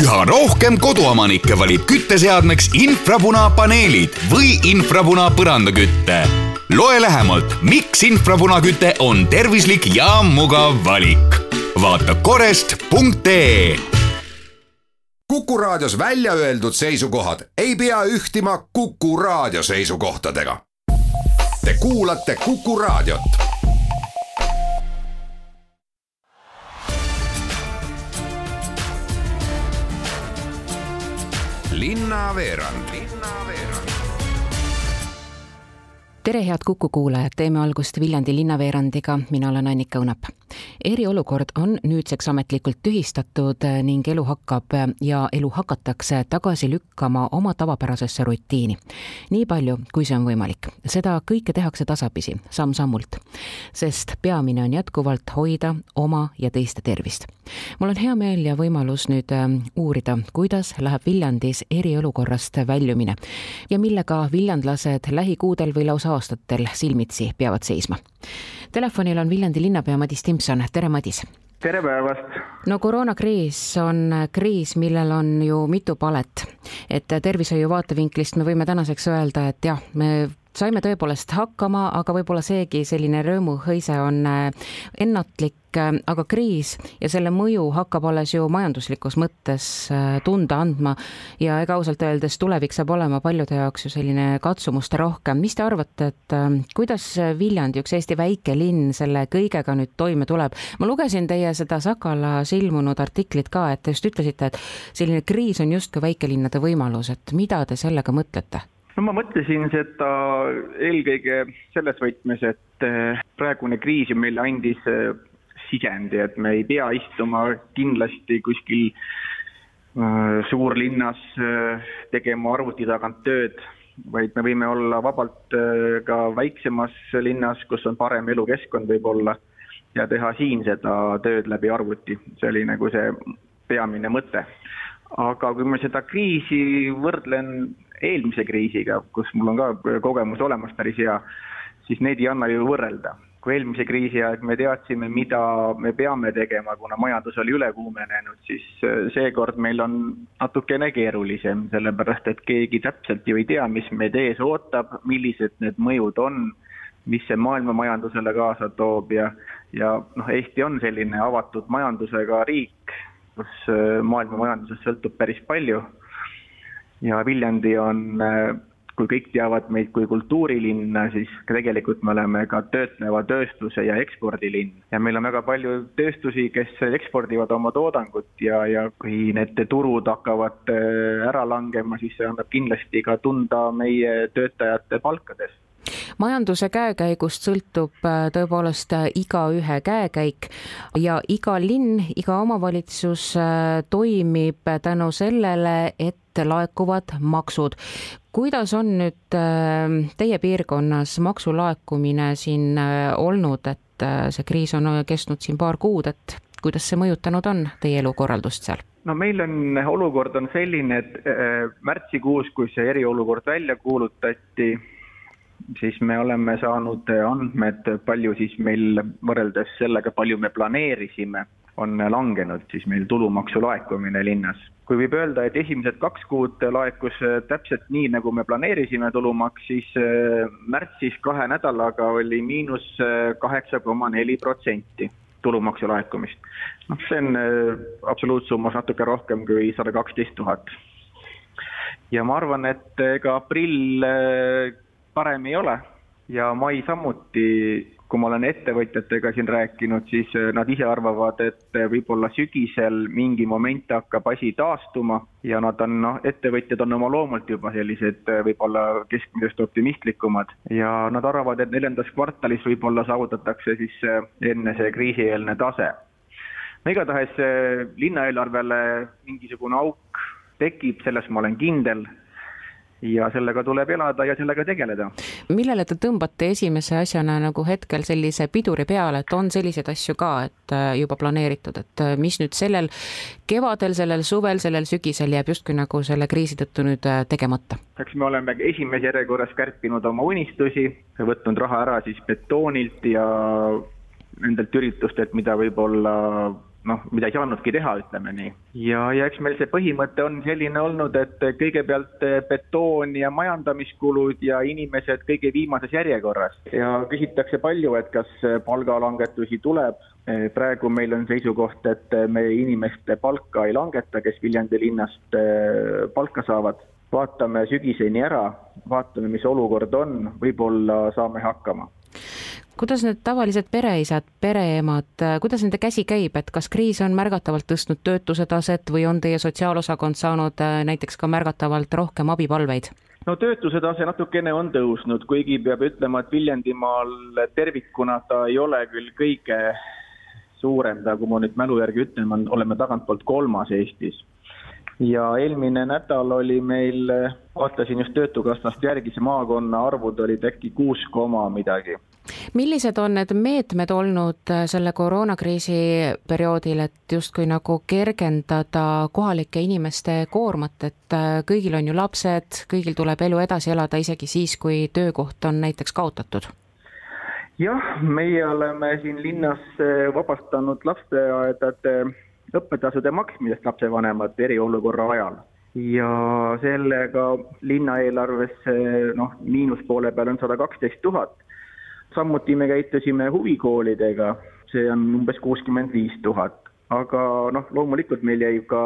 üha rohkem koduomanikke valib kütteseadmeks infrapunapaneelid või infrapuna põrandaküte. loe lähemalt, miks infrapunaküte on tervislik ja mugav valik. vaata korest.ee Kuku Raadios välja öeldud seisukohad ei pea ühtima Kuku Raadio seisukohtadega. Te kuulate Kuku Raadiot. Linnaveerand tere, head Kuku kuulajad, teeme algust Viljandi linnaveerandiga, mina olen Annika Õunap. eriolukord on nüüdseks ametlikult tühistatud ning elu hakkab ja elu hakatakse tagasi lükkama oma tavapärasesse rutiini. nii palju, kui see on võimalik. seda kõike tehakse tasapisi, samm-sammult. sest peamine on jätkuvalt hoida oma ja teiste tervist. mul on hea meel ja võimalus nüüd ähm, uurida, kuidas läheb Viljandis eriolukorrast väljumine ja millega viljandlased lähikuudel või lausa aastatel silmitsi peavad seisma. Telefonil on Viljandi linnapea Madis Timson, tere Madis! tere päevast! no koroonakriis on kriis, millel on ju mitu palet. et tervishoiu vaatevinklist me võime tänaseks öelda, et jah, me saime tõepoolest hakkama, aga võib-olla seegi selline rõõmuhõise on ennatlik, aga kriis ja selle mõju hakkab alles ju majanduslikus mõttes äh, tunda andma ja ega ausalt öeldes tulevik saab olema paljude jaoks ju selline katsumuste rohkem. mis te arvate, et äh, kuidas Viljandi, üks Eesti väike linn, selle kõigega nüüd toime tuleb? ma lugesin teie seda Sakalas ilmunud artiklit ka, et te just ütlesite, et selline kriis on justkui väikelinnade võimalus, et mida te sellega mõtlete? No ma mõtlesin seda eelkõige selles võtmes, et eh, praegune kriis ju meile andis eh, sisendi, et me ei pea istuma kindlasti kuskil äh, suurlinnas tegema arvuti tagant tööd, vaid me võime olla vabalt ka väiksemas linnas, kus on parem elukeskkond võib-olla ja teha siin seda tööd läbi arvuti, see oli nagu see peamine mõte. aga kui ma seda kriisi võrdlen eelmise kriisiga, kus mul on ka kogemus olemas päris hea, siis neid ei anna ju võrrelda. kui eelmise kriisi aeg me teadsime, mida me peame tegema, kuna majandus oli ülekuumenenud, siis äh, seekord meil on natukene keerulisem, sellepärast et keegi täpselt ju ei tea, mis meid ees ootab, millised need mõjud on, mis see maailma majandusele kaasa toob ja, ja noh, Eesti on selline avatud majandusega riik, kus äh, maailma majandusest sõltub päris palju ja Viljandi on, äh, kui kõik teavad meid kui kultuurilinna, siis tegelikult me oleme ka töötleva tööstuse ja ekspordilinn. ja meil on väga palju tööstusi, kes ekspordivad oma toodangut ja, ja kui need turud hakkavad äh, ära langema, siis see annab kindlasti ka tunda meie töötajate palkades majanduse käekäigust sõltub äh, tõepoolest igaühe käekäik ja iga linn, iga omavalitsus toimib tänu sellele, et laekuvad maksud. kuidas on nüüd äh, teie piirkonnas maksulaekumine siin äh, olnud, et äh, see kriis on kestnud siin paar kuud, et kuidas see mõjutanud on teie elukorraldust seal? no meil on, olukord on selline, et märtsikuus, kui see eriolukord välja kuulutati, siis me oleme saanud andmed, palju siis meil võrreldes sellega, palju me planeerisime, on langenud siis meil tulumaksu laekumine linnas. kui võib öelda, et esimesed kaks kuud laekus äh, täpselt nii, nagu me planeerisime tulumaks, siis äh, märtsis kahe nädalaga oli miinus äh, kaheksa koma neli protsenti tulumaksu laekumist. noh, see on absoluutsummas natuke rohkem kui sada kaksteist tuhat. ja ma arvan, et ega aprill parem ei ole ja mai samuti kui ma olen ettevõtjatega siin rääkinud, siis äh, nad ise arvavad, et äh, võib-olla sügisel mingi moment hakkab asi taastuma ja nad on, noh, ettevõtjad on oma loomult juba sellised äh, võib-olla keskmisest optimistlikumad ja nad arvavad, et neljandas kvartalis võib-olla saavutatakse siis enne see kriisieelne tase. no igatahes linnaeelarvele mingisugune auk tekib, selles ma olen kindel ja sellega tuleb elada ja sellega tegeleda. millele te tõmbate esimese asjana nagu hetkel sellise piduri peale, et on selliseid asju ka, et äh, juba planeeritud, et äh, mis nüüd sellel kevadel, sellel suvel, sellel sügisel jääb justkui nagu selle kriisi tõttu nüüd äh, tegemata? eks me oleme esimeses järjekorras kärpinud oma unistusi, võtnud raha ära siis betoonilt ja nendelt üritustelt, mida võib-olla noh, mida ei saanudki teha, ütleme nii. ja, ja eks meil see põhimõte on selline olnud, et kõigepealt betoon ja majandamiskulud ja inimesed kõige viimases järjekorras ja küsitakse palju, et kas palgalangetusi tuleb. praegu meil on seisukoht, et me inimeste palka ei langeta, kes Viljandi linnast eh, palka saavad. vaatame sügiseni ära, vaatame, mis olukord on, võib-olla saame hakkama kuidas need tavalised pereisad, pereemad, kuidas nende käsi käib, et kas kriis on märgatavalt tõstnud töötuse taset või on teie sotsiaalosakond saanud äh, näiteks ka märgatavalt rohkem abipalveid? no töötuse tase natukene on tõusnud, kuigi peab ütlema, et Viljandimaal tervikuna ta ei ole küll kõige suurem, kui ma nüüd mälu järgi ütlen, oleme tagantpoolt kolmas Eestis ja eelmine nädal oli meil, vaatasin just Töötukassast järgi, see maakonna arvud olid äkki kuus koma midagi millised on need meetmed olnud äh, selle koroonakriisi perioodil, et justkui nagu kergendada kohalike inimeste koormat, et äh, kõigil on ju lapsed, kõigil tuleb elu edasi elada, isegi siis, kui töökoht on näiteks kaotatud? jah, meie oleme siin linnas äh, vabastanud lasteaedade õppetasude maksmisest lapsevanemad eriolukorra ajal ja sellega linna eelarvesse noh, miinuspoole peal on sada kaksteist tuhat samuti me käitusime huvikoolidega, see on umbes kuuskümmend viis tuhat, aga noh, loomulikult meil jäi ka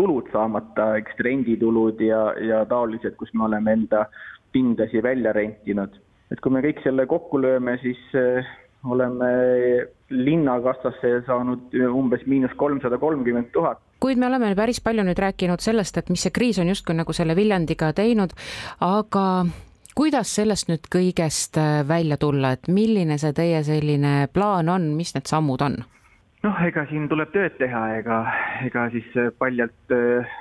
tulud saamata, eks renditulud ja, ja taolised, kus me oleme enda pindasi välja rentinud. et kui me kõik selle kokku lööme, siis äh, oleme linnakassasse saanud umbes miinus kolmsada kolmkümmend tuhat. Kuid me oleme päris palju nüüd rääkinud sellest, et mis see kriis on justkui nagu selle Viljandiga teinud, aga kuidas sellest nüüd kõigest äh, välja tulla, et milline see teie selline plaan on, mis need sammud on? noh, ega siin tuleb tööd teha, ega, ega siis äh, paljalt äh,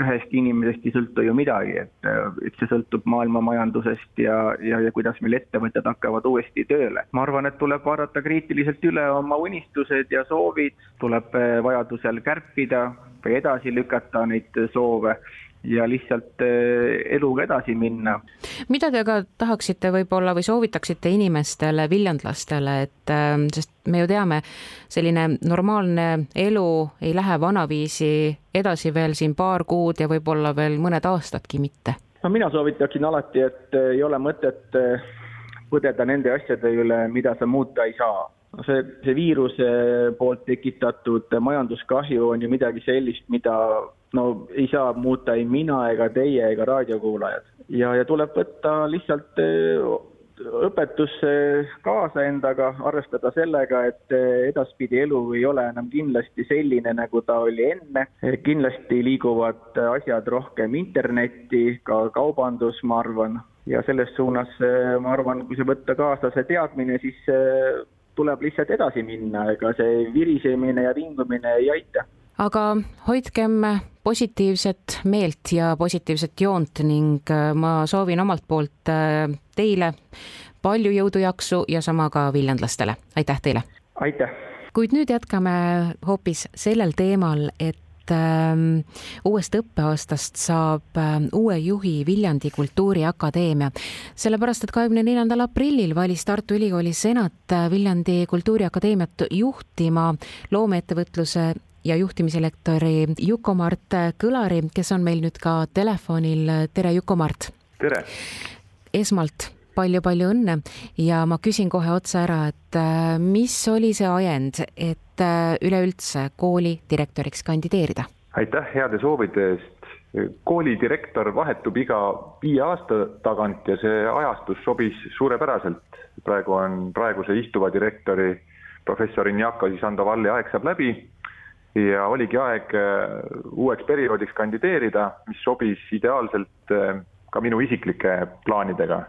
ühest inimesest ei sõltu ju midagi, et, et see sõltub maailma majandusest ja, ja, ja kuidas meil ettevõtted hakkavad uuesti tööle. ma arvan, et tuleb vaadata kriitiliselt üle oma unistused ja soovid, tuleb vajadusel kärpida või edasi lükata neid soove ja lihtsalt eh, eluga edasi minna. mida te aga tahaksite võib-olla või soovitaksite inimestele, viljandlastele, et ähm, sest me ju teame, selline normaalne elu ei lähe vanaviisi edasi veel siin paar kuud ja võib-olla veel mõned aastadki mitte? no mina soovitaksin alati, et eh, ei ole mõtet eh, põdeda nende asjade üle, mida sa muuta ei saa see, see viiruse poolt tekitatud majanduskahju on ju midagi sellist, mida no ei saa muuta ei mina ega teie ega raadiokuulajad. ja, ja tuleb võtta lihtsalt eh, õpetusse kaasa endaga, arvestada sellega, et eh, edaspidi elu ei ole enam kindlasti selline, nagu ta oli enne. kindlasti liiguvad asjad rohkem internetti, ka kaubandus, ma arvan, ja selles suunas eh, ma arvan, kui see võtta kaasa see teadmine, siis tuleb lihtsalt edasi minna, ega see virisemine ja vingumine ei aita aga hoidkem positiivset meelt ja positiivset joont ning äh, ma soovin omalt poolt äh, teile palju jõudu, jaksu ja sama ka viljandlastele, aitäh teile! aitäh! kuid nüüd jätkame hoopis sellel teemal, et ähm, uuest õppeaastast saab ähm, uue juhi Viljandi Kultuuriakadeemia. sellepärast, et kahekümne neljandal aprillil valis Tartu Ülikooli senat äh, Viljandi Kultuuriakadeemiat juhtima loomeettevõtluse ja juhtimiselektori Juko-Mart Kõlari, kes on meil nüüd ka telefonil. tere, Juko-Mart! tere! esmalt palju-palju õnne ja ma küsin kohe otse ära, et äh, mis oli see ajend, et äh, üleüldse kooli direktoriks kandideerida? aitäh heade soovide eest. kooli direktor vahetub iga viie aasta tagant ja see ajastus sobis suurepäraselt. praegu on praeguse istuva direktori professor Injako Sisando Valli aeg saab läbi ja oligi aeg äh, uueks perioodiks kandideerida, mis sobis ideaalselt ka minu isiklike plaanidega.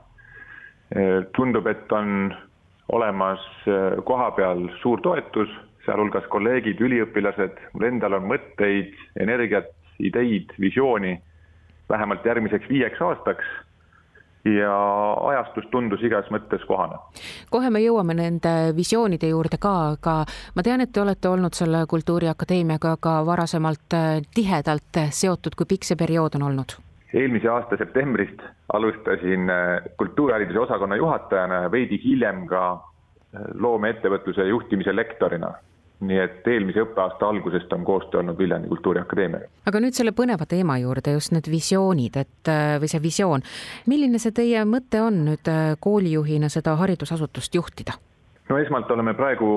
Äh, tundub, et on olemas kohapeal suur toetus, sealhulgas kolleegid, üliõpilased, mul endal on mõtteid, energiat, ideid, visiooni vähemalt järgmiseks viieks aastaks ja ajastus tundus igas mõttes kohane. kohe me jõuame nende visioonide juurde ka, aga ma tean, et te olete olnud selle Kultuuriakadeemiaga ka varasemalt äh, tihedalt seotud, kui pikk see periood on olnud? Eelmise aasta septembrist alustasin äh, kultuurihariduse osakonna juhatajana ja veidi hiljem ka äh, loomeettevõtluse juhtimise lektorina. nii et eelmise õppeaasta algusest on koostöö olnud Viljandi Kultuuriakadeemiaga. aga nüüd selle põneva teema juurde, just need visioonid, et äh, või see visioon. milline see teie mõte on nüüd koolijuhina seda haridusasutust juhtida? no esmalt oleme praegu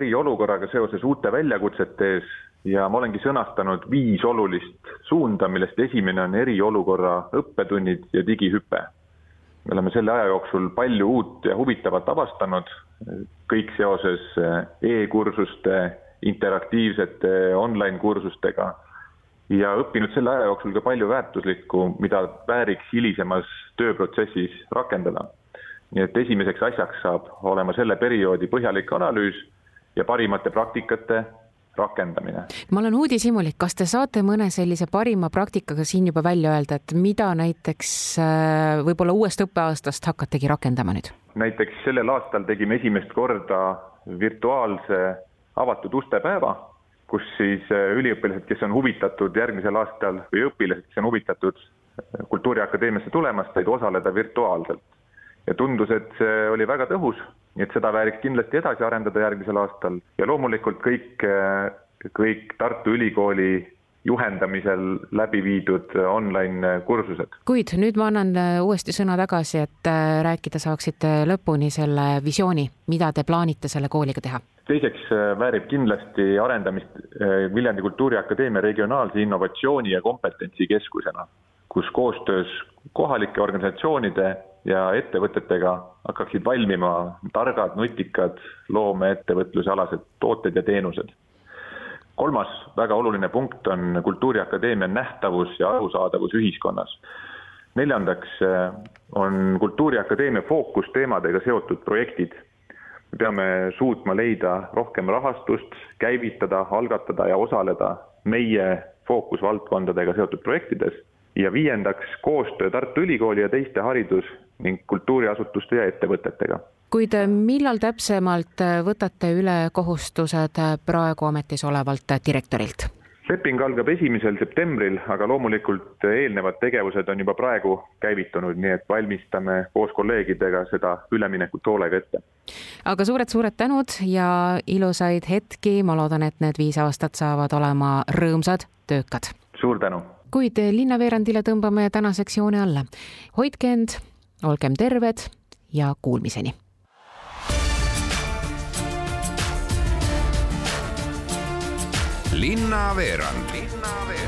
eriolukorraga seoses uute väljakutsete ees ja ma olengi sõnastanud viis olulist suunda, millest esimene on eriolukorra õppetunnid ja digihüpe. me oleme selle aja jooksul palju uut ja huvitavat avastanud, kõik seoses eh, e-kursuste, interaktiivsete online kursustega ja õppinud selle aja jooksul ka palju väärtuslikku, mida vääriks hilisemas tööprotsessis rakendada. nii et esimeseks asjaks saab olema selle perioodi põhjalik analüüs ja parimate praktikate rakendamine. ma olen uudishimulik, kas te saate mõne sellise parima praktikaga siin juba välja öelda, et mida näiteks äh, võib-olla uuest õppeaastast hakategi rakendama nüüd? näiteks sellel aastal tegime esimest korda virtuaalse avatud uste päeva, kus siis äh, üliõpilased, kes on huvitatud järgmisel aastal või õpilased, kes on huvitatud äh, Kultuuriakadeemiasse tulemast, said osaleda virtuaalselt. Ja tundus, et see oli väga tõhus, nii et seda vääriks kindlasti edasi arendada järgmisel aastal ja loomulikult kõik, äh, kõik Tartu Ülikooli juhendamisel läbi viidud online kursused. kuid nüüd ma annan äh, uuesti sõna tagasi, et äh, rääkida saaksite lõpuni selle visiooni, mida te plaanite selle kooliga teha? teiseks väärib kindlasti arendamist Viljandi Kultuuriakadeemia regionaalse innovatsiooni ja kompetentsikeskusena, kus koostöös kohalike organisatsioonide ja ettevõtetega hakkaksid valmima targad, nutikad loomeettevõtluse alased tooted ja teenused kolmas väga oluline punkt on Kultuuriakadeemia nähtavus ja arusaadavus ühiskonnas. neljandaks eh, on Kultuuriakadeemia fookusteemadega seotud projektid. me peame suutma leida rohkem rahastust, käivitada, algatada ja osaleda meie fookusvaldkondadega seotud projektides ja viiendaks koostöö Tartu Ülikooli ja teiste haridus- ning kultuuriasutuste ja ettevõtetega kuid äh, millal täpsemalt äh, võtate üle kohustused äh, praegu ametis olevalt direktorilt? leping algab esimesel septembril, aga loomulikult eelnevad tegevused on juba praegu käivitunud, nii et valmistame koos kolleegidega seda üleminekut hoolega ette. aga suured-suured tänud ja ilusaid hetki, ma loodan, et need viis aastat saavad olema rõõmsad, töökad. suur tänu! kuid linnaveerandile tõmbame tänaseks joone alla. hoidke end, olgem terved ja kuulmiseni linnaveerand. linnaveerand